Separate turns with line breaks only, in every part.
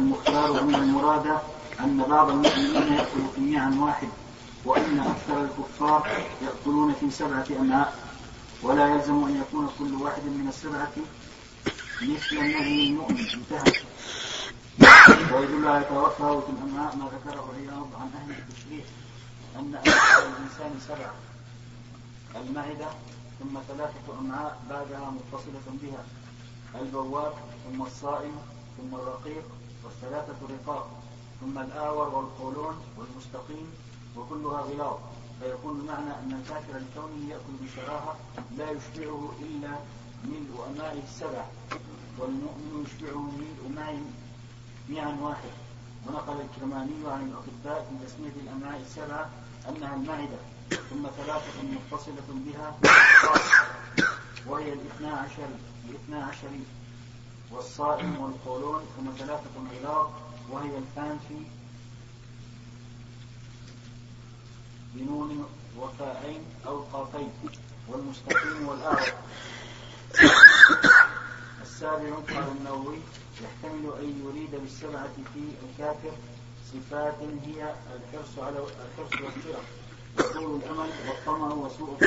المختار من المرادة أن بعض المؤمنين يأكل في معا واحد وأن أكثر الكفار يأكلون في سبعة أمعاء ولا يلزم أن يكون كل واحد من السبعة مثل النهي المؤمن انتهى ويدل على توفى في الأمعاء ما ذكره عياض عن أهل التشريح أن أمعاء الإنسان سبعة. المعدة ثم ثلاثة أمعاء بعدها متصلة بها البواب ثم الصائم ثم الرقيق والثلاثة رقاق ثم الآور والقولون والمستقيم وكلها غلاظ. فيكون المعنى أن الكافر لكونه يأكل بشراهة لا يشبعه إلا ملء أمائه السبع والمؤمن يشبعه ملء معي معا واحد. ونقل الكرماني عن الأطباء في تسمية الأمعاء السبعة أنها المعدة ثم ثلاثة متصلة بها وهي الاثنى عشر الاثنى عشر والصائم والقولون ثم ثلاثة غلاظ وهي الفانفي بنون وفاءين أو قافين والمستقيم والأعرض السابع قال النووي يحتمل أن يريد بالسبعة في الكافر صفات هي الحرص على الحرص والشرف وطول الأمل والطمع وسوء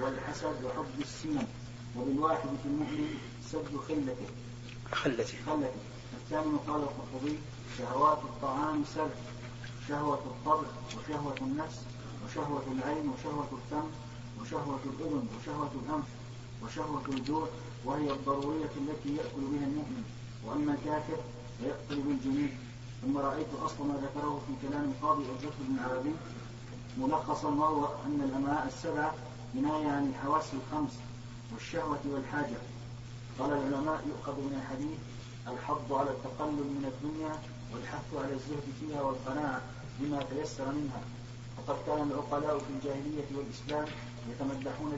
والحسد وحب السنن وبالواحد في المؤمن سد خلته
خلته
خلته الثامن قال القرطبي شهوات الطعام سبع شهوة الطبع وشهوة النفس وشهوة العين وشهوة الفم وشهوة الأذن وشهوة الأنف وشهوة الجوع وهي الضرورية التي يأكل بها المؤمن. وأما الكافر فيأكل بالجميع. ثم رأيت أصل ما ذكره في كلام القاضي الزهد بن عربي ملخصا وهو أن الأمعاء السبعة كناية عن الحواس الخمس والشهوة والحاجة. قال العلماء يؤخذ من الحديث الحض على التقلل من الدنيا والحث على الزهد فيها والقناعة بما تيسر منها. وقد كان العقلاء في الجاهلية والإسلام يتمدحون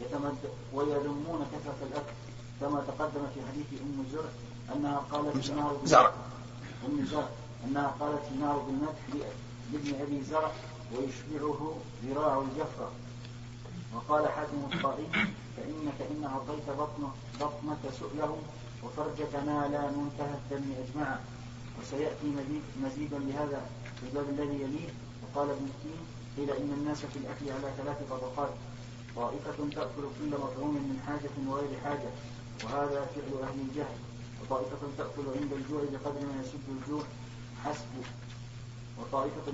يتمدحون ويذمون كثرة الأكل كما تقدم في حديث أم زرع أنها قالت في نار
زرع.
أم زرع. أنها قالت في نار المدح لابن أبي زرع. ويشبعه ذراع الجفرة. وقال حاتم الطائي فإنك إن أعطيت بطنه بطنك سؤله وفرجك ما لا منتهى الدم أجمعا. وسيأتي مزيد مزيدا لهذا في الباب الذي يليه. وقال ابن التين قيل إن الناس في الأكل على ثلاث طبقات. طائفة تأكل كل مطعوم من حاجة وغير حاجة وهذا فعل أهل الجهل. وطائفة تأكل عند الجوع بقدر ما يسد الجوع حسب. وطائفة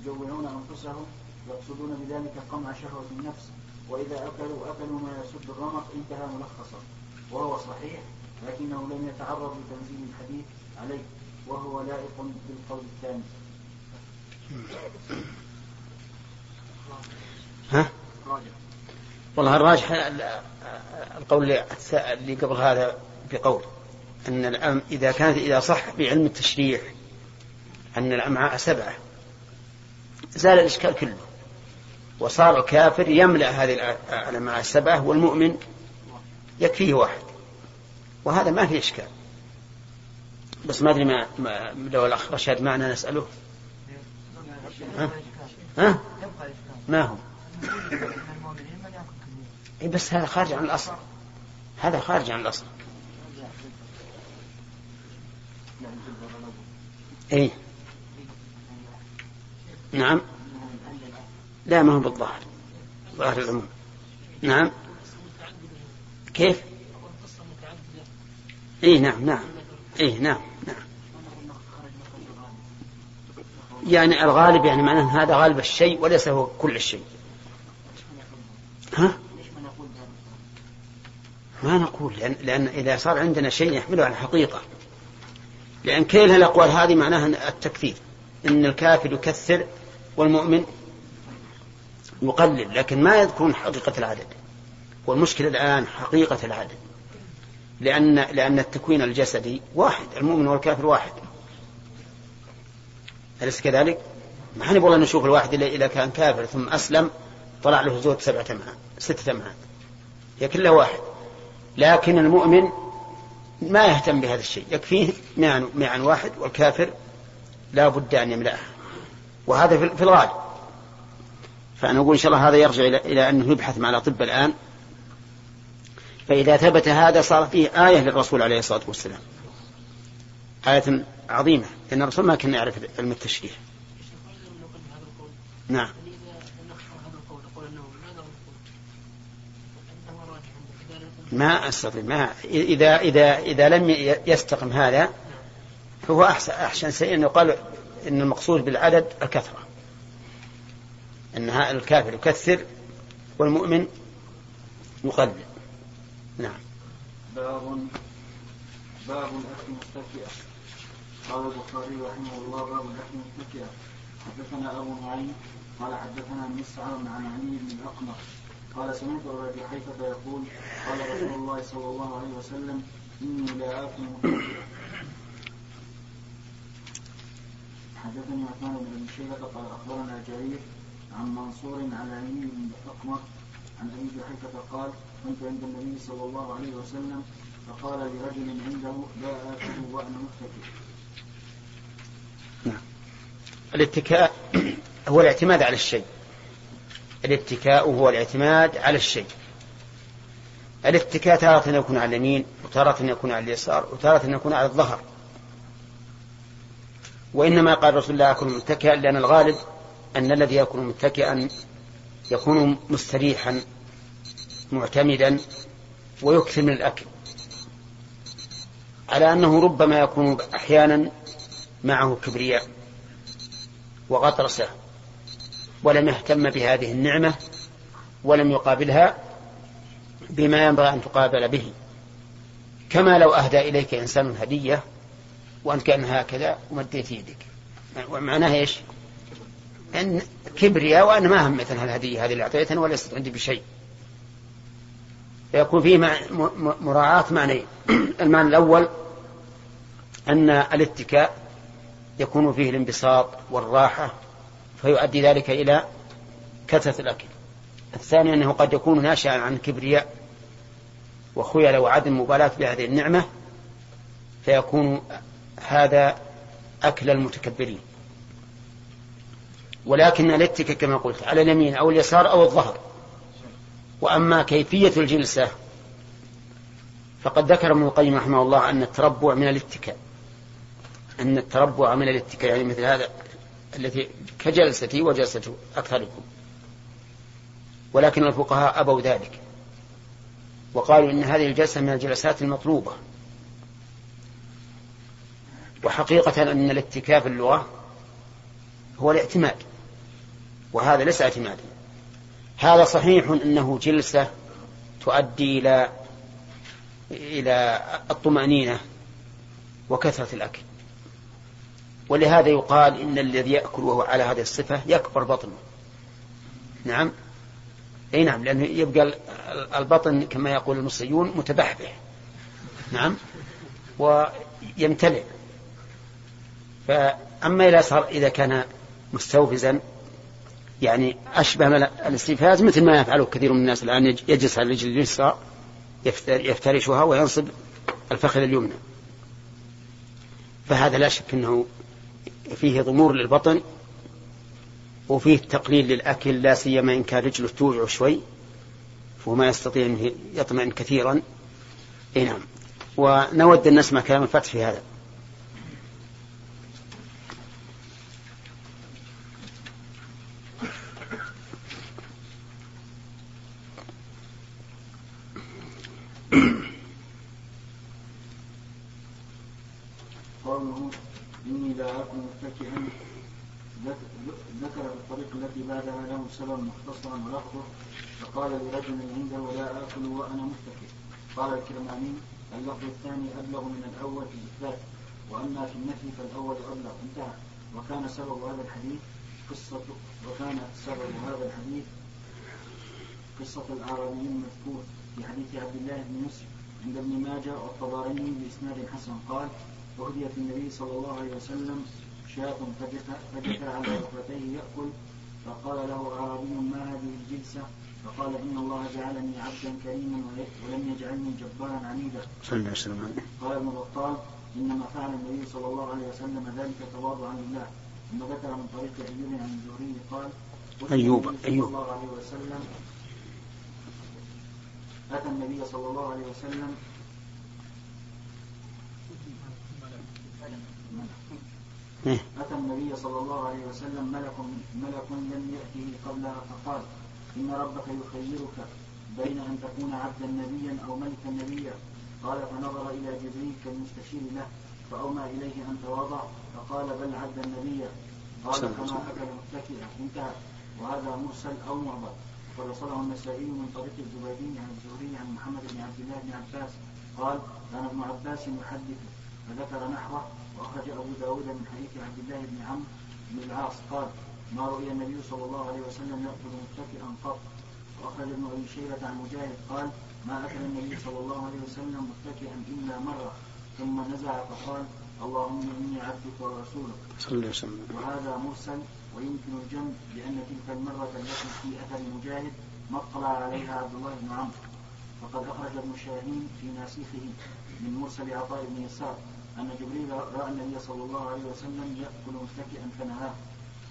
يجوعون أنفسهم يقصدون بذلك قمع شهوة النفس وإذا أكلوا أكلوا ما يسد الرمق انتهى ملخصا وهو صحيح لكنه لم يتعرض لتنزيل الحديث عليه وهو لائق بالقول الثاني.
ها؟ والله الراجح القول اللي قبل هذا بقول أن الأم إذا كانت إذا صح بعلم التشريع أن الأمعاء سبعة. زال الإشكال كله. وصار الكافر يملأ هذه الأمعاء السبعة والمؤمن يكفيه واحد. وهذا ما في إشكال. بس ما أدري ما, ما لو الأخ رشاد معنا نسأله. ها؟ ها؟ ما هو؟ إيه بس هذا خارج عن الأصل. هذا خارج عن الأصل. اي نعم. لا ما هو بالظاهر. ظاهر العموم. نعم. كيف؟ اي نعم نعم. اي نعم نعم. يعني الغالب يعني معناه هذا غالب الشيء وليس هو كل الشيء. ها؟ ما نقول لأن, لأن إذا صار عندنا شيء يحمله على الحقيقة لأن كل الأقوال هذه معناها التكفير. إن الكافر يكثر والمؤمن يقلل لكن ما يذكرون حقيقة العدد. والمشكلة الآن حقيقة العدد. لأن لأن التكوين الجسدي واحد المؤمن والكافر واحد. أليس كذلك؟ ما حنب والله نشوف الواحد إذا كان كافر ثم أسلم طلع له زود سبعة أمعاء ستة أمعاء هي كلها واحد. لكن المؤمن ما يهتم بهذا الشيء. يكفيه معا واحد والكافر لا بد أن يملأها. وهذا في الغالب. فأنا أقول إن شاء الله هذا يرجع إلى أنه يبحث مع الأطباء الآن. فإذا ثبت هذا صار فيه آية للرسول عليه الصلاة والسلام. آية عظيمة. لأن الرسول ما كان يعرف علم التشريح نعم. ما أستطيع. ما اذا اذا إذا لم يستقم هذا فهو احسن أحسن شيء أنه قال إن المقصود بالعدد الكثرة. إن الكافر يكثر والمؤمن يقلل. نعم.
باب باب الاكل متكئا. قال البخاري رحمه الله باب الاكل متكئا. حدثنا أبو نعيم قال حدثنا مسعر عن علي بن الأقمر. قال سمعت أبا حيفه يقول قال رسول الله صلى الله عليه وسلم إني لا اكل متكئا. حدثني عثمان بن أبي شيبة قال أخبرنا جرير عن منصور عن علي بن الاقمر عن أبي جحيفة قال كنت عند النبي صلى الله عليه وسلم فقال لرجل عنده لا آكل وأنا متكئ.
نعم. الاتكاء هو الاعتماد على الشيء. الاتكاء هو الاعتماد على الشيء. الاتكاء تارة يكون على اليمين وتارة يكون على اليسار وتارة يكون على الظهر. وإنما قال رسول الله يكون متكئا لأن الغالب أن الذي يكون متكئا يكون مستريحا معتمدا ويكثر من الأكل. على أنه ربما يكون أحيانا معه كبرياء وغطرسة ولم يهتم بهذه النعمة ولم يقابلها بما ينبغي أن تقابل به. كما لو أهدى إليك إنسان هدية وأنت كان هكذا ومديت يدك. معناها إيش؟ أن كبرياء وأنا ما هم مثل الهدية هذه اللي أعطيتني وليست عندي بشيء. فيكون فيه مراعاة معنى المعنى الأول أن الاتكاء يكون فيه الانبساط والراحة فيؤدي ذلك إلى كثرة الأكل. الثاني أنه قد يكون ناشئا عن كبرياء وخيل وعدم مبالاة بهذه النعمة فيكون هذا أكل المتكبرين. ولكن الاتكاء كما قلت على اليمين أو اليسار أو الظهر. وأما كيفية الجلسة فقد ذكر ابن القيم رحمه الله أن التربع من الاتكاء أن التربع من الاتكاء يعني مثل هذا التي كجلستي وجلسة أكثركم. ولكن الفقهاء أبوا ذلك. وقالوا إن هذه الجلسة من الجلسات المطلوبة. وحقيقة أن الاتكاء في اللغة هو الاعتماد وهذا ليس اعتمادا هذا صحيح أنه جلسة تؤدي إلى إلى الطمأنينة وكثرة الأكل. ولهذا يقال إن الذي يأكل وهو على هذه الصفة يكبر بطنه. نعم؟ أي نعم لأنه يبقى البطن كما يقول المصريون متبحبح. نعم؟ ويمتلئ. فأما صار إذا كان مستوفزا يعني أشبه الاستيفاز مثل ما يفعله كثير من الناس الآن يجلس على الرجل اليسرى يفترشها وينصب الفخذ اليمنى. فهذا لا شك أنه فيه ضمور للبطن وفيه تقليل للأكل لا سيما إن كان رجله توجع شوي فهو ما يستطيع أن يطمئن كثيرا. إي نعم. ونود أن نسمع كلام الفتح في هذا
سبب مختصرا ولفظه فقال لرجل عنده لا آكل وأنا متكئ قال الكرماني اللفظ الثاني أبلغ من الأول في الإثبات وأما في النفي فالأول أبلغ انتهى وكان سبب هذا الحديث قصة وكان سبب هذا الحديث قصة الأعرابي في حديث عبد الله بن يوسف عند ابن ماجه والطبراني بإسناد حسن. قال أهديت النبي صلى الله عليه وسلم شاة فجثى على ركبتيه يأكل فقال له أعرابي ما هذه الجلسة؟ فقال إن الله جعلني عبدا كريما ولم يجعلني جبارا عنيدا. صلى الله عليه وسلم. قال ابن بطال إنما فعل النبي صلى الله عليه وسلم ذلك تواضعا لله. ثم ذكر من طريق أيوب عن الزهري قال
أيوب
أيوب الله عليه وسلم أتى النبي صلى الله عليه وسلم. إيه. أتى النبي صلى الله عليه وسلم ملك ملك لم يأته قبلها فقال إن ربك يخيرك بين أن تكون عبدا نبيا أو ملكا نبيا. قال فنظر إلى جبريل كالمستشير له فأومى إليه أن تواضع فقال بل عبدا نبيا. قال فما أكل متكئا انتهى. وهذا مرسل أو معضل. ورسله النسائي من طريق الزبيدي عن الزهري عن محمد بن عبد الله بن عباس. قال كان ابن عباس يحدث فذكر نحوه وأخرج أبو داود من حديث عبد الله بن عمرو بن العاص. قال ما رؤي النبي صلى الله عليه وسلم يأكل متكئا قط؟ وأخرج ابن أبي شيبة عن مجاهد. قال ما أكل النبي صلى الله عليه وسلم متكئا إلا مرة ثم نزع فقال اللهم إني عبدك ورسولك.
صلى الله عليه وسلم.
وهذا مرسل ويمكن الجمع لأن تلك المرة التي في أثر مجاهد ما اطلع عليها عبد الله بن عمرو. فقد أخرج ابن شاهين في ناسخه من مرسل عطاء بن يسار أن جبريل رأى النبي صلى الله عليه وسلم يأكل متكئا فنهاه.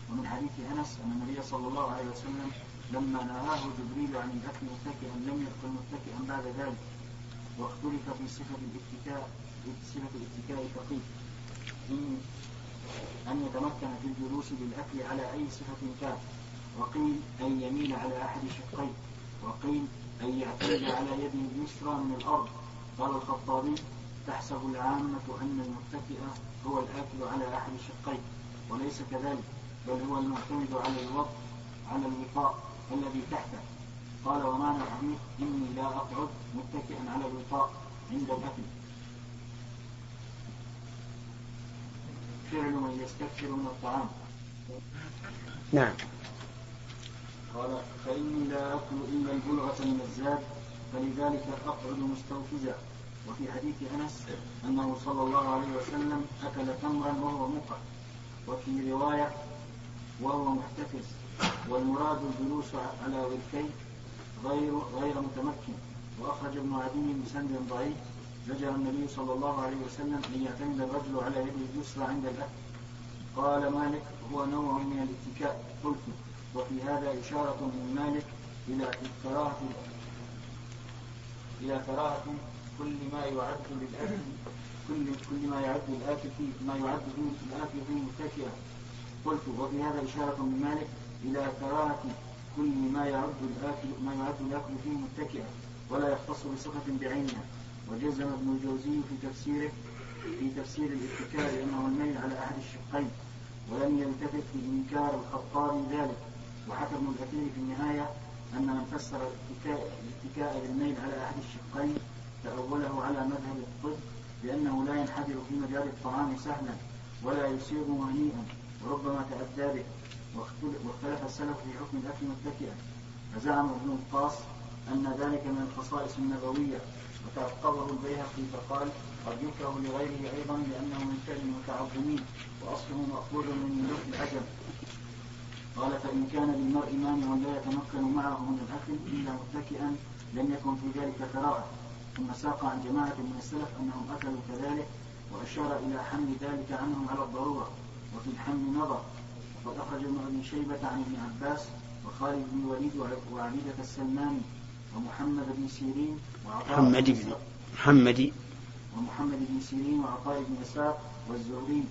ومن حديث أنس أن النبي صلى الله عليه وسلم لما نهاه جبريل عن الأكل متكئا لم يأكل متكئا بعد ذلك. واختلف في صفة الاتكاء صفة الاتكاء فقيل إن أن يتمكن في الجلوس بالأكل على أي صفة كان. وقيل أن يميل على أحد شقيه وقيل أن يعتمد على يده اليسرى من الأرض. قال الخطابي تحسب العامة أن المتكئ هو الآكل على أحد الشقين وليس كذلك بل هو المعتمد على الوضع على الوقاء الذي تحته. قال ومعنى الحديث إني لا أقعد متكئا على الوقاء عند الأكل. فعل من يستكثر من الطعام.
نعم.
قال فإني لا أكل إلا البلغة من الزاد فلذلك أقعد مستوفزا. وفي حديث أنس أنه صلى الله عليه وسلم أكل تمرا وهو مقع وفي رواية وهو محتفز والمراد الجلوس على وركيه غير غير متمكن. وأخرج ابن عدي بسند ضعيف. زجر النبي صلى الله عليه وسلم أن يعتمد الرجل على يده اليسرى عند الأكل. قال مالك هو نوع من الاتكاء. قلت وفي هذا إشارة من مالك إلى كراهة إلى كراهة كل ما يعد للأكل كل كل ما يعد الآكل فيه ما يعد الآكل فيه متكئا قلت وفي هذا إشارة من مالك إلى كراهة كل ما يعد الآكل ما يعد الآكل فيه متكئا ولا يختص بصفة بعينها. وجزم ابن الجوزي في تفسيره في تفسير الاتكاء لأنه الميل على أحد الشقين ولم يلتفت في إنكار الخطابي ذلك وحكى ابن الأثير في النهاية أن من فسر الاتكاء, بالميل على أحد الشقين تأوله على مذهب الطب لأنه لا ينحدر في مجال الطعام سهلا ولا يصير هنيئا وربما تأدى به. واختلف السلف في حكم الأكل متكئا فزعم ابن القاص أن ذلك من الخصائص النبوية. وتعقبه البيهقي فقال قد يكره لغيره أيضا لأنه من فعل المتعظمين وأصله مأخوذ من ملوك العجم. قال فإن كان للمرء مانع لا يتمكن معه من الأكل إلا متكئا لم يكن في ذلك كراهة ثم ساق عن جماعة من السلف أنهم أكلوا كذلك وأشار إلى حمل ذلك عنهم على الضرورة وفي الحمل نظر وقد أخرج ابن أبي شيبة عن ابن عباس وخالد بن وليد وعبيدة السلماني. ومحمد بن سيرين
وعطاء محمد بن محمد.
ومحمد بن سيرين وعطاء بن يسار والزهري.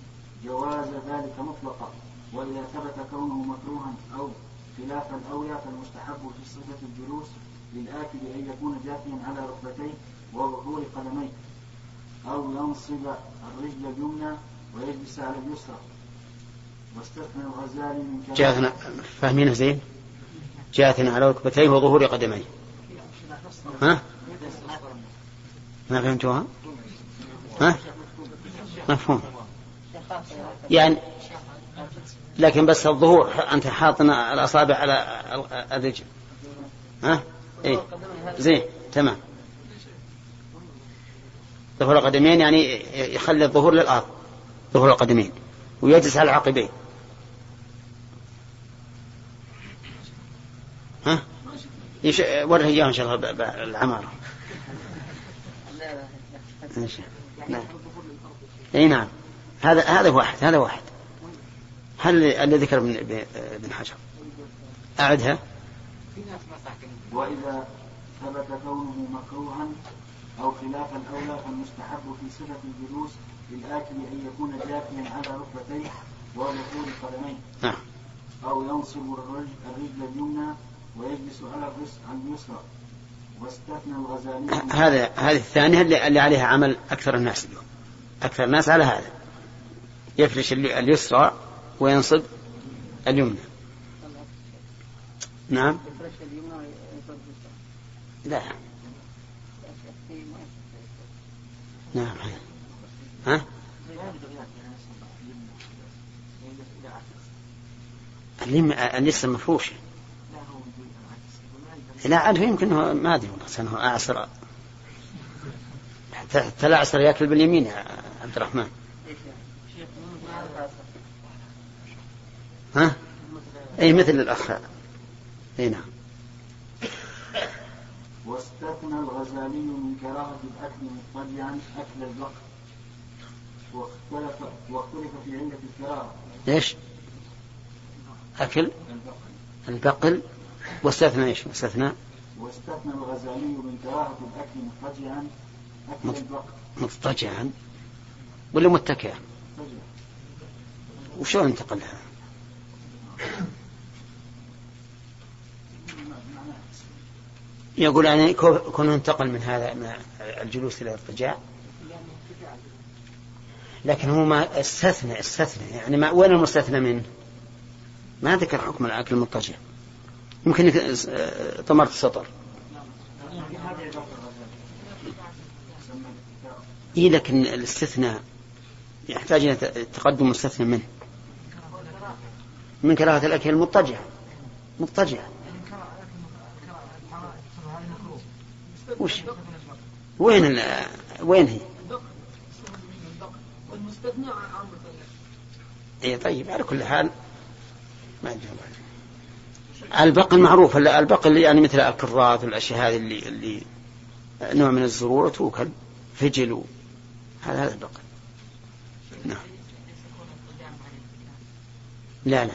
جواز ذلك مطلقا وإذا ثبت كونه مكروها أو خلاف الأولى فالمستحب في صفة الجلوس للآكل أن يكون جاثيا على ركبتيه وظهور قدميه. أو ينصب الرجل اليمنى ويجلس على اليسرى. واستثنى الغزالي من
جاثنا فاهمينها زين؟ جاثنا على ركبتيه وظهور قدميه. ها؟ ما فهمتوها؟ ها؟ مفهوم. يعني لكن بس الظهور أنت حاطنا الأصابع على الرجل. ها؟ إيه. زين تمام. ظهور القدمين يعني يخلي الظهور للأرض ظهور القدمين ويجلس على العقبين. ها؟ يش... وره إياه إن شاء الله العمارة. نعم. إي نعم. هذا هذا واحد هذا واحد. هل اللي ذكر ابن حجر؟ أعدها.
وإذا ثبت كونه مكروها أو خلاف الأولى فالمستحب في صفة الجلوس للآكل أن يكون جاثيا على ركبتيه وظهور قدميه.
نعم.
أو ينصب الرجل اليمنى ويجلس على اليسرى. واستثنى الغزالي
هذا هذه الثانية اللي عليها عمل أكثر الناس اليوم. أكثر الناس على هذا. يفرش اليسرى وينصب اليمنى. نعم. لا. نعم ها؟ اليسرى مفروش لا عاد يمكن ما أدري والله انه اعصر حتى لا اعصر ياكل باليمين يا عبد الرحمن. ها؟ اي مثل الأخ. اي نعم.
واستثنى الغزالي من كراهة الأكل مضطجعا أكل البقر. واختلف واختلف في علة الكراهة.
ليش؟ أكل؟ البقل واستثنى إيش؟ واستثنى
واستثنى الغزالي من كراهة الأكل مضطجعا أكل البقر
مضطجعا ولا متكئا؟ وشلون انتقلها؟ يقول يعني كونه انتقل من هذا من الجلوس إلى الارتجاع لكن هو ما استثنى استثنى يعني ما وين المستثنى منه؟ ما ذكر حكم الأكل المضطجع يمكن طمرت السطر. إيه لكن الاستثناء؟ يحتاج إلى تقدم مستثنى منه. من كراهة الأكل المضطجع. مضطجع. وش؟ وين ال... وين هي؟ اي طيب على كل حال. ما عندي البقل معروف البقل يعني مثل الكرات والأشياء هذه اللي اللي نوع من الزروع توكل فجل. هذا هذا البقل نعم. لا لا.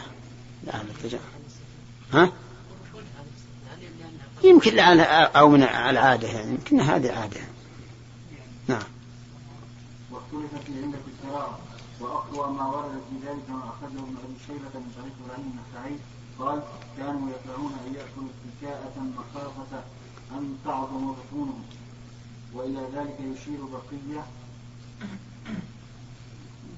لا ها؟ يمكن أو من العادة يعني. يمكن هذه عادة نعم.
واختلف في علة القراءة وأقوى ما ورد في ذلك ما أخرجه ابن أبي شيبة من طريق إبراهيم النخعي قال كانوا يكرهون أن يأكلوا اتكاءة مخافة أن تعظم بطونهم وإلى ذلك يشير بقية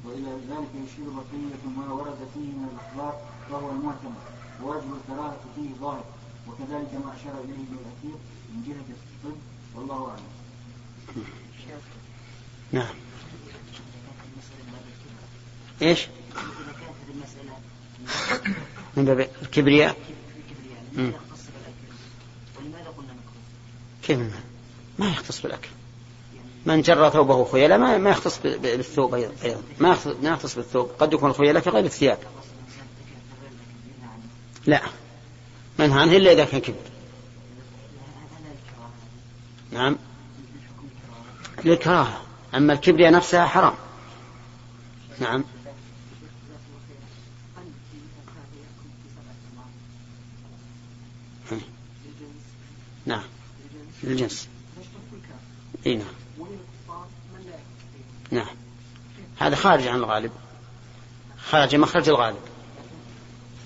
وإلى ذلك يشير بقية ما ورد فيه من الأخلاق فهو المعتمد ووجه الكراهة فيه ظاهر وكذلك ما أشار إليه ابن الأثير من جهة الطب والله أعلم.
نعم. إيش؟ من باب الكبرياء؟ كيف ما؟ يختص بالأكل. من جر ثوبه خيلاء ما ما يختص بالثوب أيضا. ما ما يختص بالثوب. قد يكون الخيلاء في غير الثياب. لا. منهى عنه إلا إذا كان كبر نعم. للكراهة. أما الكبرياء نفسها حرام. نعم. نعم. للجنس إي نعم. نعم. هذا خارج عن الغالب. خارج مخرج الغالب.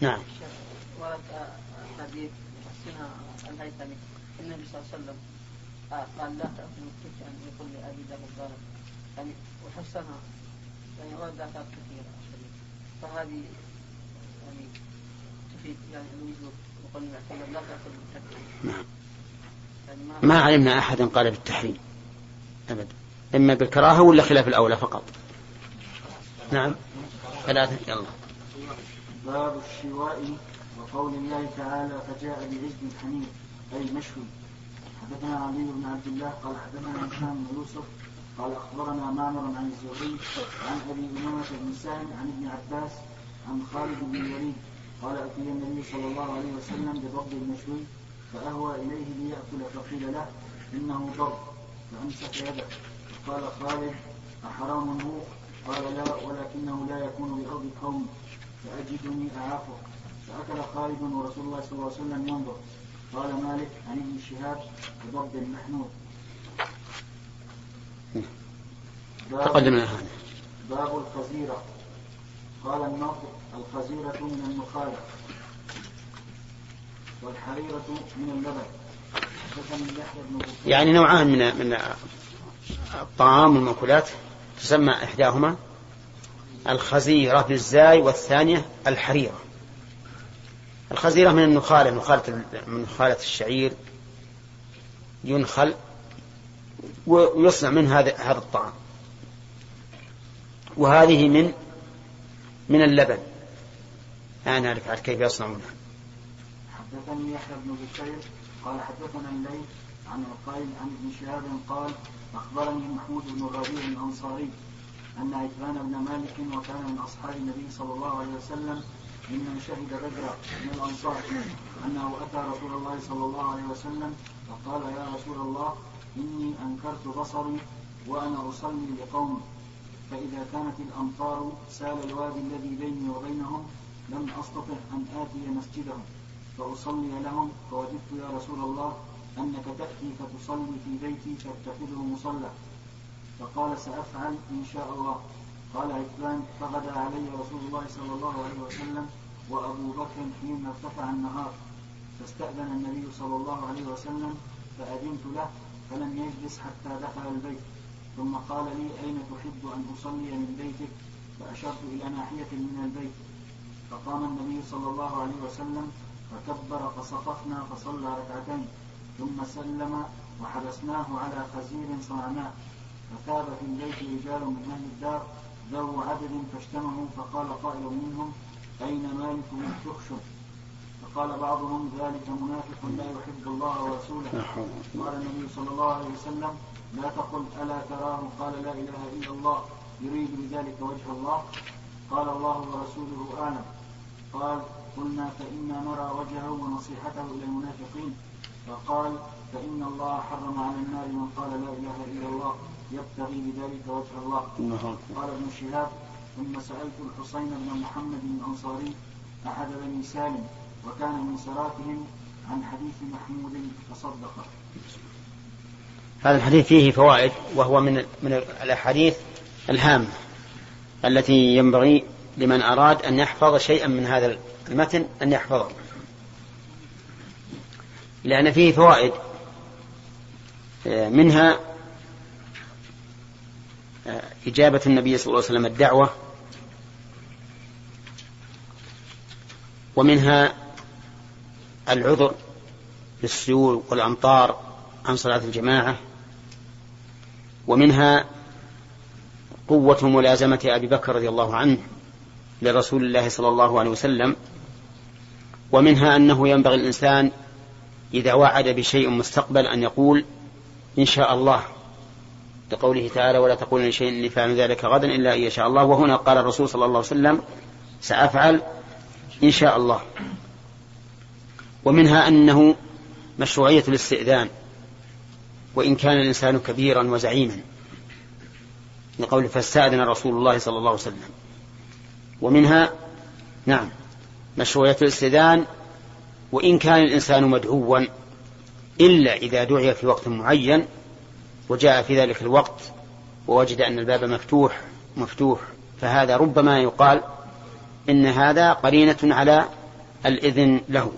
نعم. ورد النبي صلى الله عليه وسلم قال لا تأكلوا الكفر أن يقول لأبي ذر الضرب يعني وحسنها يعني ورد آثار كثيرة فهذه يعني تفيد يعني الوجوب وقلنا لا تأكلوا الكفر نعم. ما علمنا أحدا قال بالتحريم. أبدا إما بالكراهة ولا خلاف الأولى فقط. نعم. ثلاثة. يلا.
باب الشواء وقول الله تعالى فجاء بعجل حنيف أي مشوي حدثنا علي بن عبد الله قال حدثنا هشام بن يوسف قال أخبرنا معمر عن الزهري عن أبي أمامة بن سهل عن ابن عباس عن خالد بن الوليد قال أتي النبي صلى الله عليه وسلم بضب المشوي فأهوى إليه ليأكل فقيل له إنه ضرب فأمسك يده. فقال خالد أحرام هو؟ قال لا ولكنه لا يكون بأرض قوم. فأجدني أعافه فأكل خالد ورسول الله صلى الله عليه وسلم ينظر. قال مالك عن ابن شهاب بضب محمود.
تقدم هذا.
باب الخزيرة. قال النضر الخزيرة من النخالة. والحريرة من اللبن.
يعني نوعان من من الطعام والمأكولات تسمى إحداهما الخزيرة بالزاي والثانية الحريرة. الخزيرة من النخالة نخالة من نخالة الشعير ينخل ويصنع من هذا هذا الطعام. وهذه من من اللبن. لا نعرف كيف يصنعونها
حدثني يحيى بن بكير قال حدثنا الليث عن عقيل عن ابن شهاب قال أخبرني محمود بن الربيع الأنصاري أن عتبان بن مالك وكان من أصحاب النبي صلى الله عليه وسلم ممن شهد بدرا من الأنصار أنه أتى رسول الله صلى الله عليه وسلم فقال يا رسول الله إني أنكرت بصري وأنا أصلي لقومي فإذا كانت الأمطار سال الوادي الذي بيني وبينهم لم أستطع أن آتي مسجدهم. فأصلي لهم فوجدت يا رسول الله أنك تأتي فتصلي في بيتي فاتخذه مصلى. فقال سأفعل إن شاء الله. قال عثمان فغدا علي رسول الله صلى الله عليه وسلم وأبو بكر حين ارتفع النهار. فاستأذن النبي صلى الله عليه وسلم فأذنت له فلم يجلس حتى دخل البيت. ثم قال لي أين تحب أن أصلي من بيتك؟ فأشرت إلى ناحية من البيت. فقام النبي صلى الله عليه وسلم فكبر فصففنا فصلى ركعتين ثم سلم وحبسناه على خزير صنعناه فثاب في البيت رجال من أهل الدار ذو عدد فاجتمعوا فقال قائل منهم أين مالك من تخشب فقال بعضهم ذلك منافق لا يحب الله ورسوله. قال النبي صلى الله عليه وسلم لا تقل ألا تراه. قال لا إله إلا الله. يريد بذلك وجه الله. قال الله ورسوله أعلم. قال قلنا فإنا نرى وجهه ونصيحته إلى المنافقين. فقال فإن الله حرم على النار من قال لا إله إلا الله يبتغي بذلك وجه الله. قال ابن شهاب ثم سألت الحسين بن محمد الأنصاري أحد بني سالم وكان من سراتهم عن حديث محمود فصدق.
هذا الحديث فيه فوائد وهو من من الأحاديث الهامة التي ينبغي لمن أراد أن يحفظ شيئا من هذا المتن أن يحفظه. لأن فيه فوائد منها إجابة النبي صلى الله عليه وسلم الدعوة ومنها العذر بالسيول والأمطار عن صلاة الجماعة ومنها قوة ملازمة أبي بكر رضي الله عنه. لرسول الله صلى الله عليه وسلم ومنها أنه ينبغي الإنسان إذا وعد بشيء مستقبل أن يقول إن شاء الله لقوله تعالى ولا تقول لشيء إني فاعل ذلك غدا إلا أن يشاء الله وهنا قال الرسول صلى الله عليه وسلم سأفعل إن شاء الله ومنها أنه مشروعية الاستئذان وإن كان الإنسان كبيرا وزعيما لقول فاستأذن رسول الله صلى الله عليه وسلم ومنها نعم مشروعية الاستئذان وإن كان الإنسان مدعوا إلا إذا دعي في وقت معين وجاء في ذلك الوقت ووجد أن الباب مفتوح مفتوح فهذا ربما يقال إن هذا قرينة على الإذن له.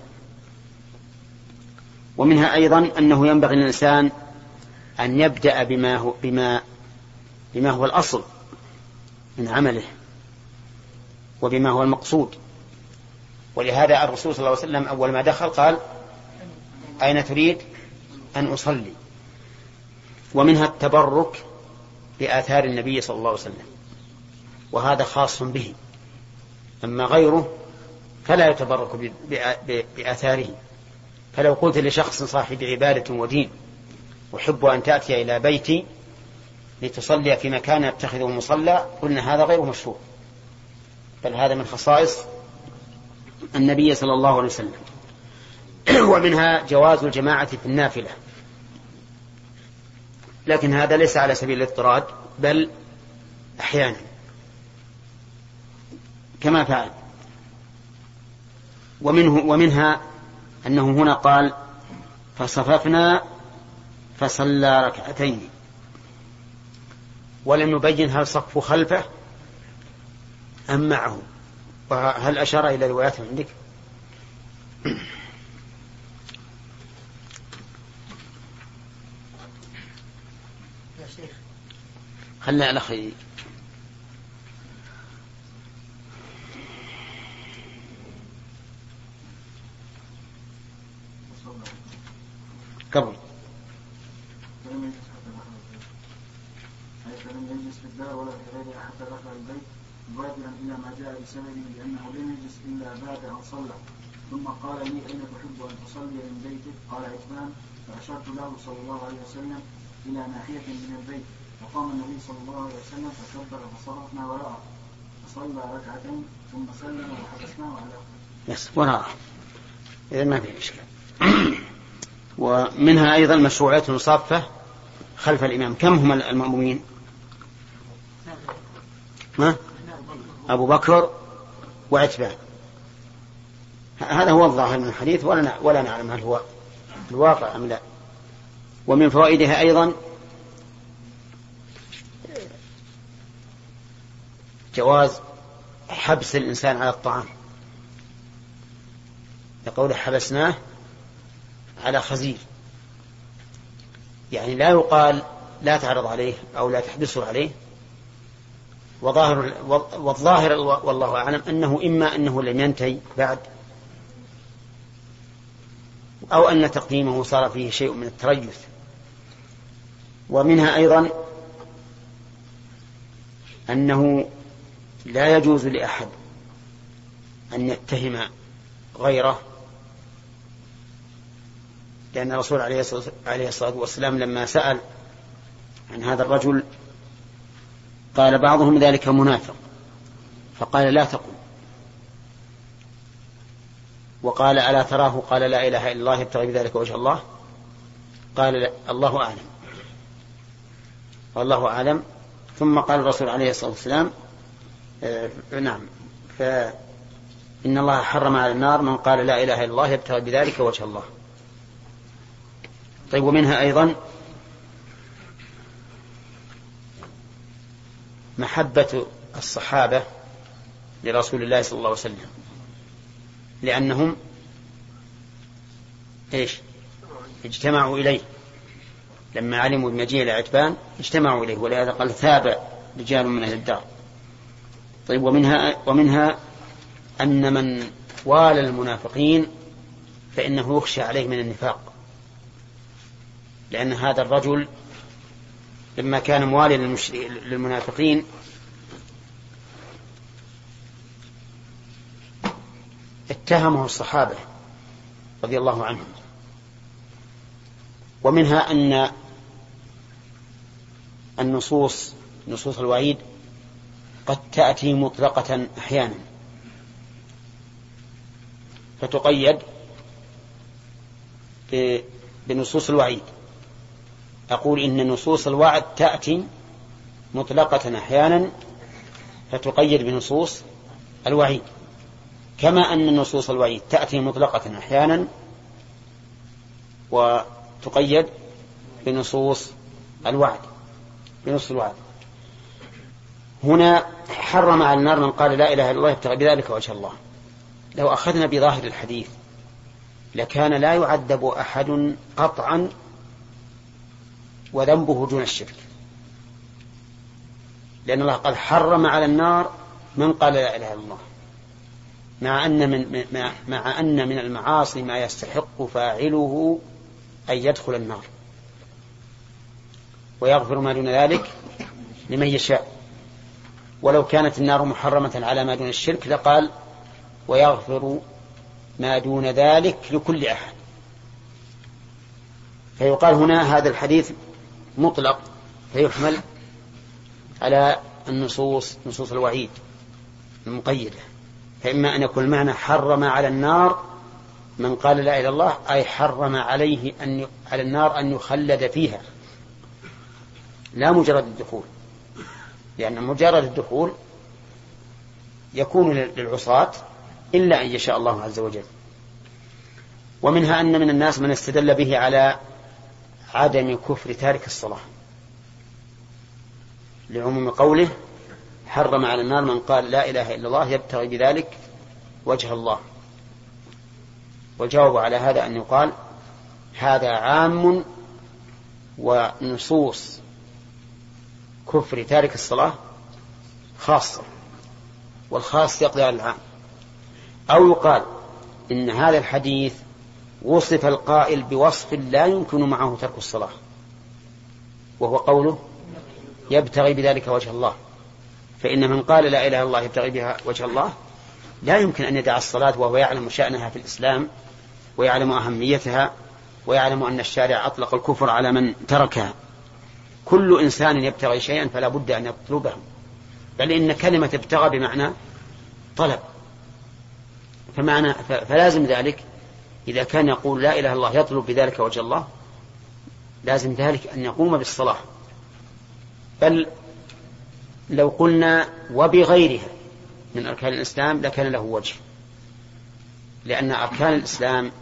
ومنها أيضا أنه ينبغي للإنسان أن يبدأ بما هو بما بما هو الأصل من عمله. وبما هو المقصود. ولهذا الرسول صلى الله عليه وسلم أول ما دخل قال أين تريد أن أصلي؟ ومنها التبرك بآثار النبي صلى الله عليه وسلم. وهذا خاص به. أما غيره فلا يتبرك بآثاره. فلو قلت لشخص صاحب عبادة ودين أحب أن تأتي إلى بيتي لتصلي في مكان يتخذه مصلى قلنا هذا غير مشروع. بل هذا من خصائص النبي صلى الله عليه وسلم. ومنها جواز الجماعة في النافلة. لكن هذا ليس على سبيل الاضطراد بل أحيانا. كما فعل. ومنه ومنها أنه هنا قال فصففنا فصلى ركعتين ولم يبين هل صف خلفه أم معه وهل أشار إلى روايات عندك؟
يا شيخ.
خلنا الأخ قبل.
فلم يجلس في الدار ولا في غيرها حتى دخل البيت؟ مبادرا إلى ما جاء بسببه لأنه لم يجلس إلا بعد أن صلى. ثم قال لي أين تحب أن تصلي من بيتك؟ قال عثمان فأشرت له صلى الله عليه وسلم إلى ناحية من البيت. فقام النبي صلى الله عليه وسلم فكبر فصرفنا وراءه. فصلى ركعتين ثم سلم وحبسناه على
بس وراءه. إذا ما في إشكال ومنها أيضا مشروعية المصافة خلف الإمام. كم هم المأمومين؟ ها؟ أبو بكر وعتبان هذا هو الظاهر من الحديث ولا ولا نعلم هل هو الواقع أم لا. ومن فوائدها أيضا جواز حبس الإنسان على الطعام. يقول حبسناه على خزير يعني لا يقال لا تعرض عليه أو لا تحبسه عليه. وظاهر والظاهر والله أعلم أنه إما أنه لم ينتهي بعد أو أن تقديمه صار فيه شيء من التريث. ومنها أيضا أنه لا يجوز لأحد أن يتهم غيره لأن الرسول عليه الصلاة والسلام لما سأل عن هذا الرجل قال بعضهم ذلك منافق. فقال لا تقل وقال ألا تراه؟ قال لا إله إلا الله يبتغي بذلك وجه الله. قال لا الله أعلم. والله أعلم. ثم قال الرسول عليه الصلاة والسلام آه نعم. فإن الله حرم على النار من قال لا إله إلا الله يبتغي بذلك وجه الله. طيب ومنها أيضا محبة الصحابة لرسول الله صلى الله عليه وسلم. لأنهم إيش؟ اجتمعوا إليه. لما علموا بمجيء العتبان اجتمعوا إليه ولهذا قال ثاب رجال من أهل الدار. طيب ومنها ومنها أن من والى المنافقين فإنه يخشى عليه من النفاق. لأن هذا الرجل لما كان مواليا للمنافقين. اتهمه الصحابة رضي الله عنهم. ومنها أن النصوص نصوص الوعيد قد تأتي مطلقة أحيانا. فتقيد بنصوص الوعيد. أقول إن نصوص الوعد تأتي مطلقة أحيانا فتقيد بنصوص الوعيد. كما أن نصوص الوعيد تأتي مطلقة أحيانا وتقيد بنصوص الوعد بنص الوعد. هنا حرم على النار من قال لا إله إلا الله يبتغي بذلك وجه الله. لو أخذنا بظاهر الحديث لكان لا يعذب أحد قطعا وذنبه دون الشرك. لأن الله قال حرم على النار من قال لا إله إلا الله. مع أن من مع أن من المعاصي ما يستحق فاعله أن يدخل النار. ويغفر ما دون ذلك لمن يشاء. ولو كانت النار محرمة على ما دون الشرك لقال ويغفر ما دون ذلك لكل أحد. فيقال هنا هذا الحديث مطلق فيحمل على النصوص نصوص الوعيد المقيدة. فإما أن يكون المعنى حرم على النار من قال لا إله إلا الله أي حرم عليه أن على النار أن يخلد فيها. لا مجرد الدخول. لأن مجرد الدخول يكون للعصاة إلا أن يشاء الله عز وجل. ومنها أن من الناس من استدل به على عدم كفر تارك الصلاة. لعموم قوله حرم على النار من قال لا إله إلا الله يبتغي بذلك وجه الله. والجواب على هذا أن يقال هذا عام ونصوص كفر تارك الصلاة خاصة والخاص يقضي على العام. أو يقال إن هذا الحديث وصف القائل بوصف لا يمكن معه ترك الصلاة. وهو قوله يبتغي بذلك وجه الله. فإن من قال لا إله إلا الله يبتغي بها وجه الله لا يمكن أن يدع الصلاة وهو يعلم شأنها في الإسلام ويعلم أهميتها ويعلم أن الشارع أطلق الكفر على من تركها. كل إنسان يبتغي شيئا فلا بد أن يطلبه. بل إن كلمة ابتغى بمعنى طلب. فمعنى فلازم ذلك إذا كان يقول لا إله إلا الله يطلب بذلك وجه الله لازم ذلك أن يقوم بالصلاة. بل لو قلنا وبغيرها من أركان الإسلام لكان له وجه. لأن أركان الإسلام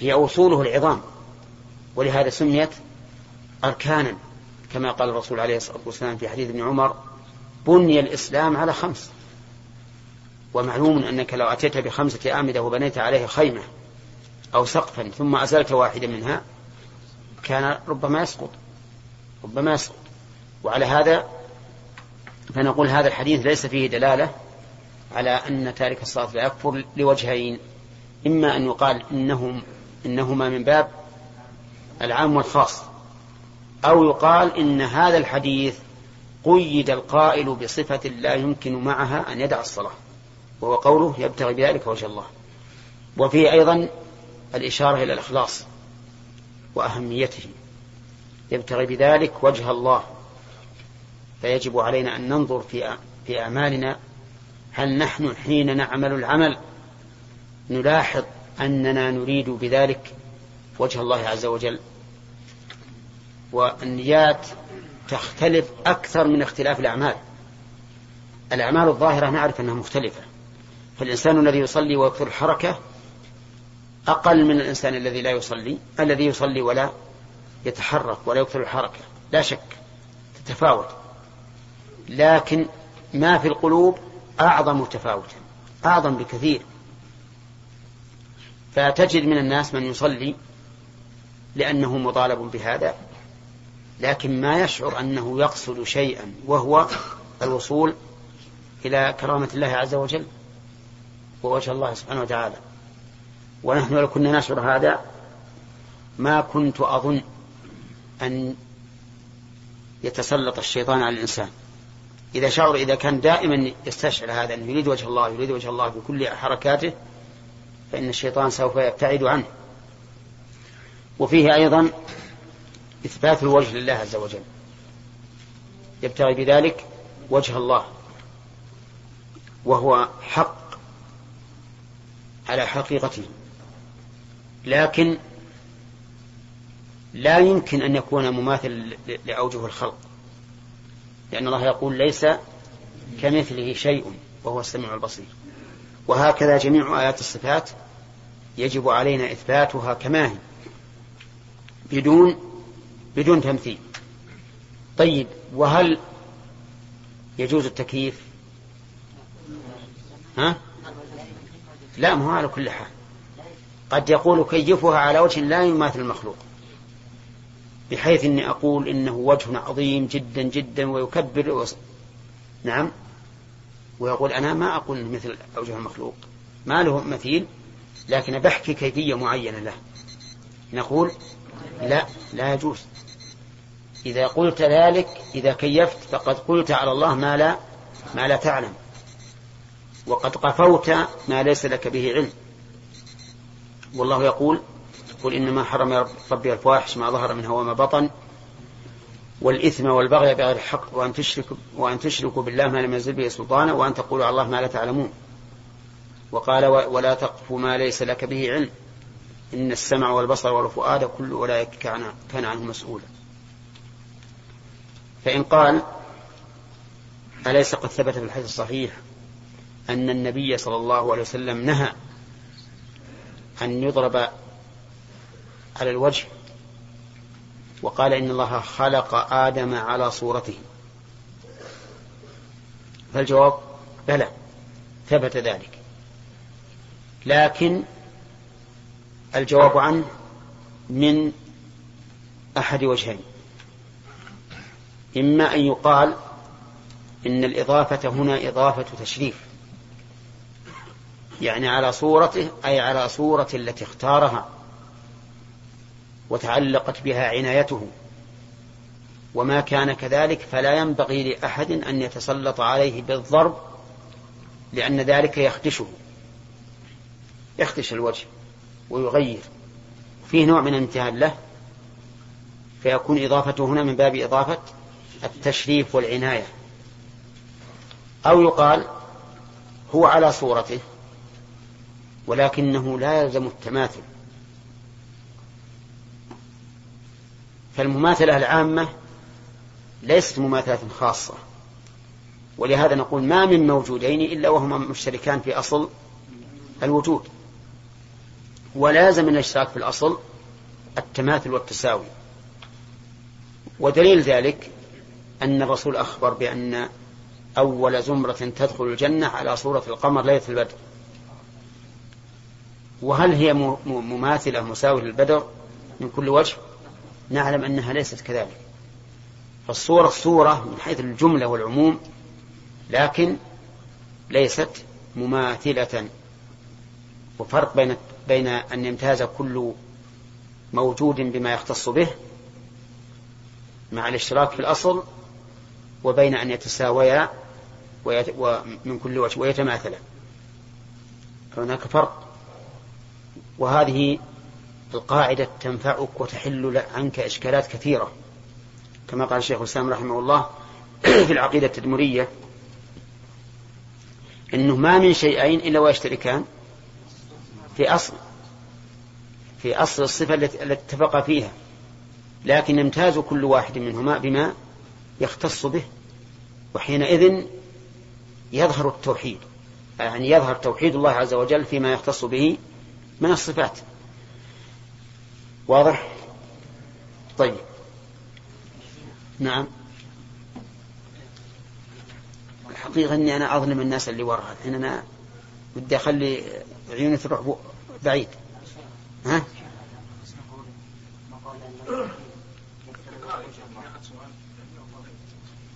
هي أصوله العظام ولهذا سميت أركانا كما قال الرسول عليه الصلاة والسلام في حديث ابن عمر بني الإسلام على خمس. ومعلوم أنك لو أتيت بخمسة أعمدة وبنيت عليه خيمة أو سقفا ثم أزلت واحدا منها كان ربما يسقط ربما يسقط. وعلى هذا فنقول هذا الحديث ليس فيه دلالة على أن تارك الصلاة لا يكفر لوجهين إما أن يقال إنهم إنهما من باب العام والخاص أو يقال إن هذا الحديث قيد القائل بصفة لا يمكن معها أن يدع الصلاة. وهو قوله يبتغي بذلك وجه الله. وفيه أيضا الإشارة إلى الإخلاص وأهميته. يبتغي بذلك وجه الله. فيجب علينا أن ننظر في في أعمالنا هل نحن حين نعمل العمل نلاحظ أننا نريد بذلك وجه الله عز وجل. والنيات تختلف أكثر من اختلاف الأعمال. الأعمال الظاهرة نعرف أنها مختلفة. فالإنسان الذي يصلي ويكثر الحركة أقل من الإنسان الذي لا يصلي الذي يصلي ولا يتحرك ولا يكثر الحركة. لا شك تتفاوت. لكن ما في القلوب أعظم تفاوتا أعظم بكثير. فتجد من الناس من يصلي لأنه مطالب بهذا لكن ما يشعر أنه يقصد شيئا وهو الوصول إلى كرامة الله عز وجل. ووجه الله سبحانه وتعالى. ونحن لو كنا نشعر هذا ما كنت أظن أن يتسلط الشيطان على الإنسان. إذا شعر إذا كان دائما يستشعر هذا أنه يريد وجه الله يريد وجه الله بكل حركاته فإن الشيطان سوف يبتعد عنه. وفيه أيضا إثبات الوجه لله عز وجل. يبتغي بذلك وجه الله وهو حق على حقيقته. لكن لا يمكن أن يكون مماثل لأوجه الخلق. لأن الله يقول ليس كمثله شيء وهو السميع البصير. وهكذا جميع آيات الصفات يجب علينا إثباتها كما هي. بدون بدون تمثيل. طيب وهل يجوز التكييف؟ ها؟ لا ما هو على كل حال. قد يقول كيفها على وجه لا يماثل المخلوق بحيث إني أقول إنه وجه عظيم جدا جدا ويكبر وص... نعم. ويقول أنا ما أقول مثل أوجه المخلوق. ما له مثيل لكن بحكي كيفية معينة له. نقول لا لا يجوز. إذا قلت ذلك إذا كيفت فقد قلت على الله ما لا ما لا تعلم. وقد قفوت ما ليس لك به علم. والله يقول قل إنما حرم ربي الفواحش ما ظهر منها وما بطن والإثم والبغي بغير الحق وأن تشركوا وأن تشركوا بالله ما لم ينزل به سلطانا وأن تقولوا على الله ما لا تعلمون. وقال ولا تقف ما ليس لك به علم. إن السمع والبصر والفؤاد كل أولئك كان عنه مسؤولا. فإن قال أليس قد ثبت في الحديث الصحيح أن النبي صلى الله عليه وسلم نهى أن يضرب على الوجه وقال إن الله خلق آدم على صورته. فالجواب بلى ثبت ذلك. لكن الجواب عنه من أحد وجهين. إما أن يقال إن الإضافة هنا إضافة تشريف. يعني على صورته أي على صورة التي اختارها وتعلقت بها عنايته. وما كان كذلك فلا ينبغي لأحد أن يتسلط عليه بالضرب لأن ذلك يخدشه يخدش الوجه ويغير. فيه نوع من الامتهان له فيكون إضافته هنا من باب إضافة التشريف والعناية. أو يقال هو على صورته ولكنه لا يلزم التماثل. فالمماثلة العامة ليست مماثلة خاصة. ولهذا نقول ما من موجودين إلا وهما مشتركان في أصل الوجود. ولازم من الاشتراك في الأصل التماثل والتساوي. ودليل ذلك أن الرسول أخبر بأن أول زمرة تدخل الجنة على صورة القمر ليلة البدر. وهل هي مماثلة مساوية للبدر من كل وجه؟ نعلم أنها ليست كذلك. فالصورة صورة من حيث الجملة والعموم لكن ليست مماثلة. وفرق بين بين أن يمتاز كل موجود بما يختص به مع الاشتراك في الأصل وبين أن يتساويا ومن كل وجه ويتماثلا. فهناك فرق. وهذه القاعدة تنفعك وتحل عنك إشكالات كثيرة. كما قال الشيخ الإسلام رحمه الله في العقيدة التدمرية أنه ما من شيئين إلا ويشتركان في أصل في أصل الصفة التي اتفق فيها لكن يمتاز كل واحد منهما بما يختص به وحينئذ يظهر التوحيد يعني يظهر توحيد الله عز وجل فيما يختص به من الصفات. واضح؟ طيب. نعم. الحقيقة أني أنا أظلم الناس اللي وراها. الحين أنا بدي أخلي عيوني تروح بعيد. ها؟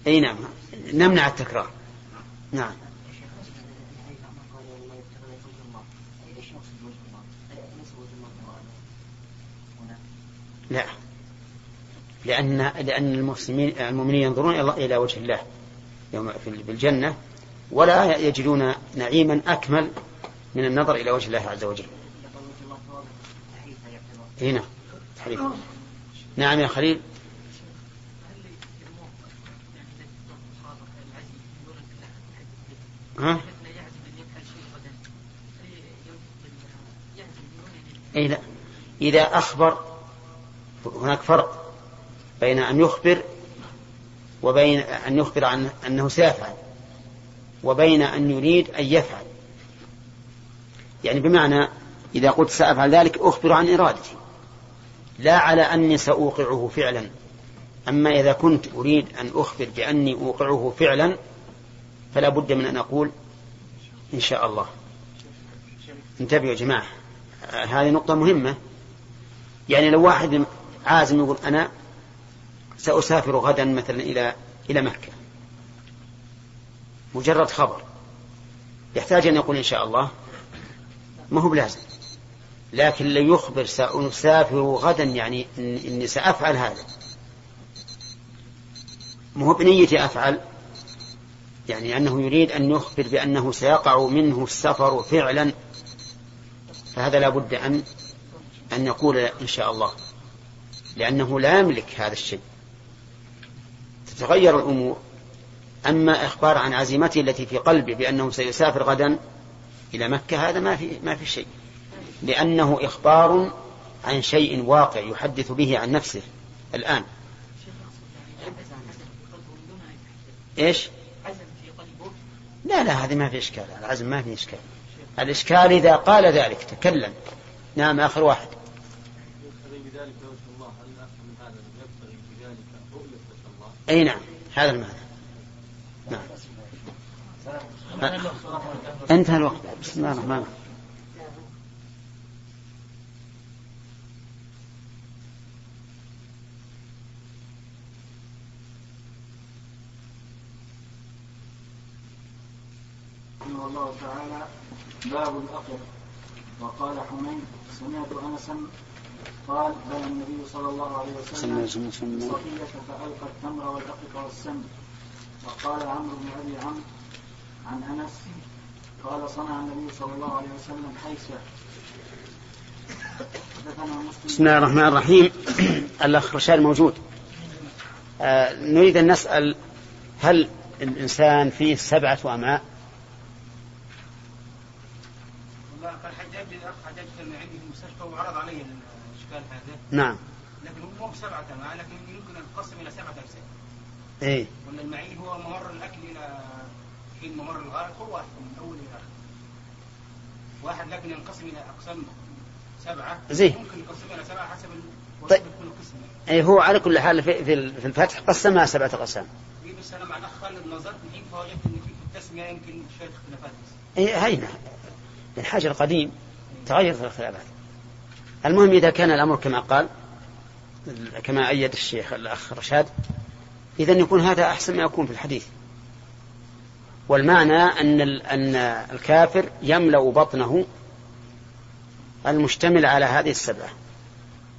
إي نعم. نمنع التكرار. نعم. لا. لأن لأن المسلمين المؤمنين ينظرون إلى وجه الله يوم في الجنة ولا يجدون نعيما أكمل من النظر إلى وجه الله عز وجل. هنا حريف نعم يا خليل. ها؟ أي لا. إذا أخبر هناك فرق بين أن يخبر وبين أن يخبر عن أنه سيفعل وبين أن يريد أن يفعل. يعني بمعنى إذا قلت سأفعل ذلك أخبر عن إرادتي. لا على أني سأوقعه فعلا. أما إذا كنت أريد أن أخبر بأني أوقعه فعلا فلا بد من أن أقول إن شاء الله. انتبهوا يا جماعة. هذه نقطة مهمة. يعني لو واحد عازم يقول أنا سأسافر غدا مثلا إلى إلى مكة. مجرد خبر. يحتاج أن يقول إن شاء الله. ما هو بلازم. لكن لو يخبر سأسافر غدا يعني إني سأفعل هذا. ما هو بنيتي أفعل. يعني أنه يريد أن يخبر بأنه سيقع منه السفر فعلا. فهذا لا بد أن أن يقول إن شاء الله. لأنه لا يملك هذا الشيء. تتغير الأمور. أما إخبار عن عزيمته التي في قلبه بأنه سيسافر غدا إلى مكة هذا ما في ما في شيء. لأنه إخبار عن شيء واقع يحدث به عن نفسه الآن. إيش؟ لا لا هذه ما في إشكال. العزم ما في إشكال. الإشكال إذا قال ذلك تكلم. نعم آخر واحد. أي نعم هذا المعنى. نعم. انتهى الوقت. بسم الله الرحمن الرحيم.
الله تعالى. باب الأقر وقال حميد سمعت أنسا قال بنى النبي صلى الله عليه وسلم صفية فألقى التمر والأقط والسم وقال عمرو بن أبي عمرو عن أنس قال صنع النبي صلى الله عليه وسلم حيسة
بسم الله الرحمن الرحيم. الأخ رشاد موجود. آه نريد أن نسأل هل الإنسان فيه سبعة أمعاء؟
عندي المستشفى وعرض علي الاشكال هذا
نعم.
لكن هو مو سبعه امعاء لكن يمكن ان تقسم إلى سبعه اجزاء
إيه.
وان المعين هو ممر الاكل إلى حين ممر الغائط هو واحد من اول إلى اخر واحد لكن ينقسم إلى اقسام سبعه
زين.
ممكن يقسم إلى سبعه حسب
طيب. اي هو على كل حال في, في الفتح قسمها سبعة أقسام
في بس أنا مع الاخ خالد نظرت الحين فوجدت ان في التسميه يمكن شوية اختلافات بس
اي هينا الحاجة القديم تغير في الاختلافات المهم إذا كان الأمر كما قال كما أيد الشيخ الأخ رشاد إذا يكون هذا أحسن ما يكون في الحديث. والمعنى أن أن الكافر يملأ بطنه المشتمل على هذه السبعة.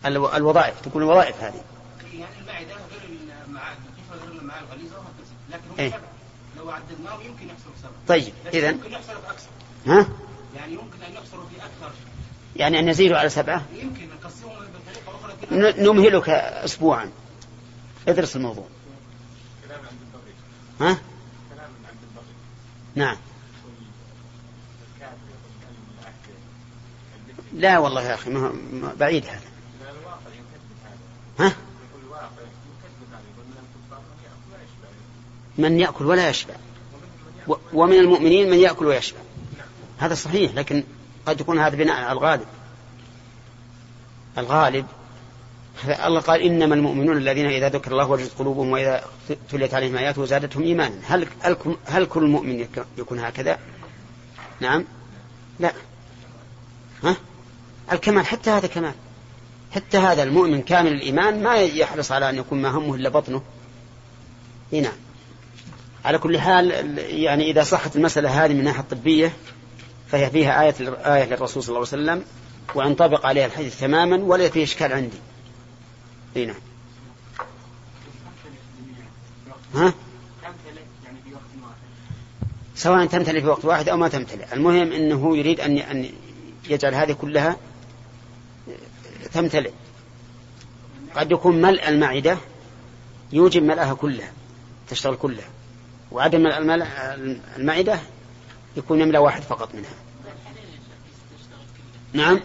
الو- الوظائف تكون الوظائف هذه.
يعني المعده غير المعاد غير المعاد الغليظه وهكذا لكن
إيه.
سبعه لو عددناهم يمكن يحصلوا سبعه
طيب إذا
يمكن يحصلوا في أكثر.
ها
يعني يمكن ان يحصلوا في أكثر
يعني أن نزيد على سبعة. نمهلك أسبوعا. ادرس الموضوع. ها؟ نعم. لا والله يا أخي ما بعيد هذا. ها؟ من يأكل ولا يشبع. ومن المؤمنين من يأكل ويشبع. هذا صحيح لكن قد يكون هذا بناء على الغالب. الغالب الله قال إنما المؤمنون الذين إذا ذكر الله وجدت قلوبهم وإذا تليت عليهم آياته زادتهم إيمانا. هل هل كل مؤمن يك- يكون هكذا؟ نعم. لا. ها؟ الكمال حتى هذا كمال. حتى هذا المؤمن كامل الإيمان ما يحرص على أن يكون ما همه إلا بطنه. إي نعم. على كل حال ال- يعني إذا صحت المسألة هذه من الناحية الطبية فهي فيها آية آية للرسول صلى الله عليه وسلم وينطبق عليها الحديث تماما ولا فيه إشكال عندي. إي نعم. ها؟ سواء تمتلئ في وقت واحد أو ما تمتلئ. المهم إنه يريد أن أن يجعل هذه كلها تمتلئ. قد يكون ملء المعدة يوجب ملأها كلها تشتغل كلها. وعدم ملء المعدة يكون يملأ واحد فقط منها. نعم؟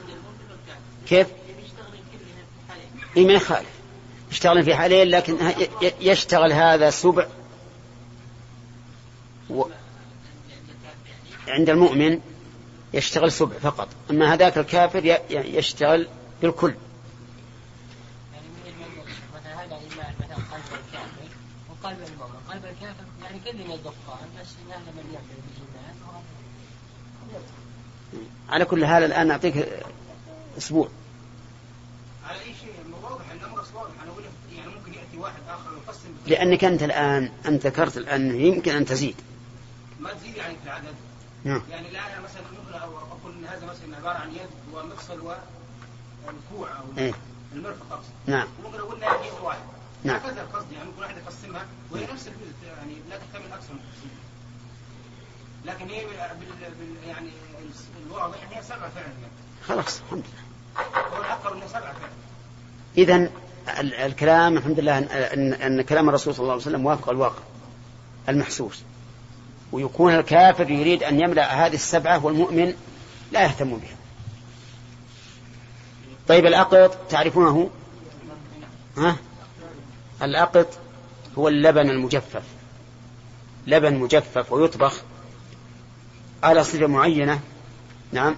كيف؟ إيه ما يخالف. يشتغل في حالين لكن يشتغل هذا سبع و... عند المؤمن يشتغل سبع فقط. أما هذاك الكافر يشتغل بالكل.
قلب المؤمن قلب الكافر يعني كل يدقان بس إن هذا من يعمل
على كل حال الآن أعطيك أسبوع.
على أي شيء؟ واضح الأمر واضح أنا أقول لك يعني ممكن يأتي واحد آخر ويقسم.
لأنك أنت الآن أنت ذكرت الآن يمكن أن تزيد.
ما تزيد يعني في العدد.
نعم.
يعني الآن أنا مثلا ممكن أقول إن هذا مثلا عبارة عن يد ومفصل والكوع أو
إيه.
المرفق أقصد.
نعم.
ممكن أقول لها يد واحد
نعم.
هكذا القصد يعني ممكن واحد يقسمها وهي نفس الجزء يعني لا تحتمل أكثر من تقسيم لكن هي بال... بال... يعني الواضح ان هي سبعة فعلا يعني.
خلاص الحمد لله.
هو الاكثر انها سبعة فعلا.
إذا ال- الكلام الحمد لله أن, أن كلام الرسول صلى الله عليه وسلم وافق الواقع المحسوس. ويكون الكافر يريد أن يملأ هذه السبعة والمؤمن لا يهتم بها. طيب الأقط تعرفونه؟ ها؟ الأقط هو اللبن المجفف. لبن مجفف ويطبخ على صفة معينة نعم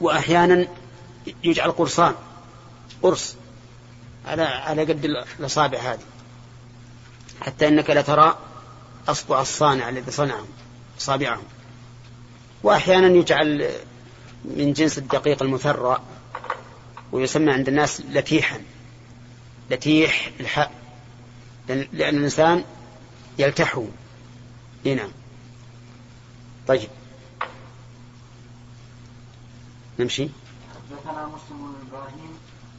وأحيانا يجعل قرصان قرص على على قد الأصابع هذه حتى إنك لترى أصبع الصانع الذي صنعه أصابعه وأحيانا يجعل من جنس الدقيق المثرى ويسمى عند الناس لتيحا لتيح الحاء لأن الإنسان يلتحه نعم. طيب. نمشي.
حدثنا مسلم بن إبراهيم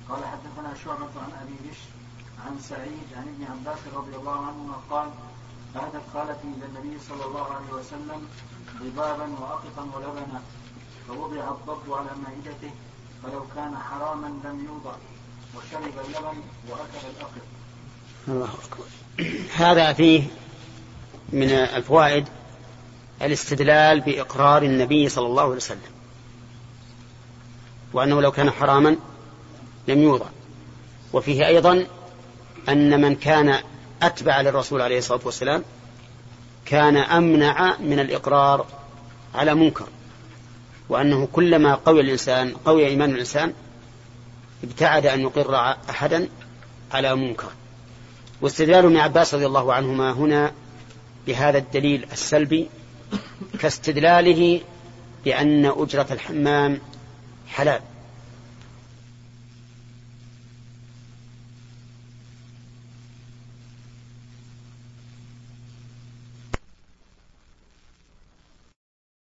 قال حدثنا شعبة عن أبي بشر عن سعيد عن ابن عباس رضي الله عنهما قال اهدت خالتي إلى النبي صلى الله عليه وسلم ضبابا وأقطا ولبنا فوضع الضب على مائدته فلو كان حراما لم يوضع. وشرب اللبن الاقط
الله أكبر. هذا فيه من الفوائد الاستدلال بإقرار النبي صلى الله عليه وسلم وأنه لو كان حراما لم يوضع. وفيه أيضا أن من كان أتبع للرسول عليه الصلاة والسلام كان أمنع من الإقرار على منكر وأنه كلما قوي الإنسان قوي إيمان الإنسان ابتعد أن يقر أحدا على منكر. واستدلال ابن عباس رضي الله عنهما هنا بهذا الدليل السلبي كاستدلاله بأن أجرة الحمام حلال.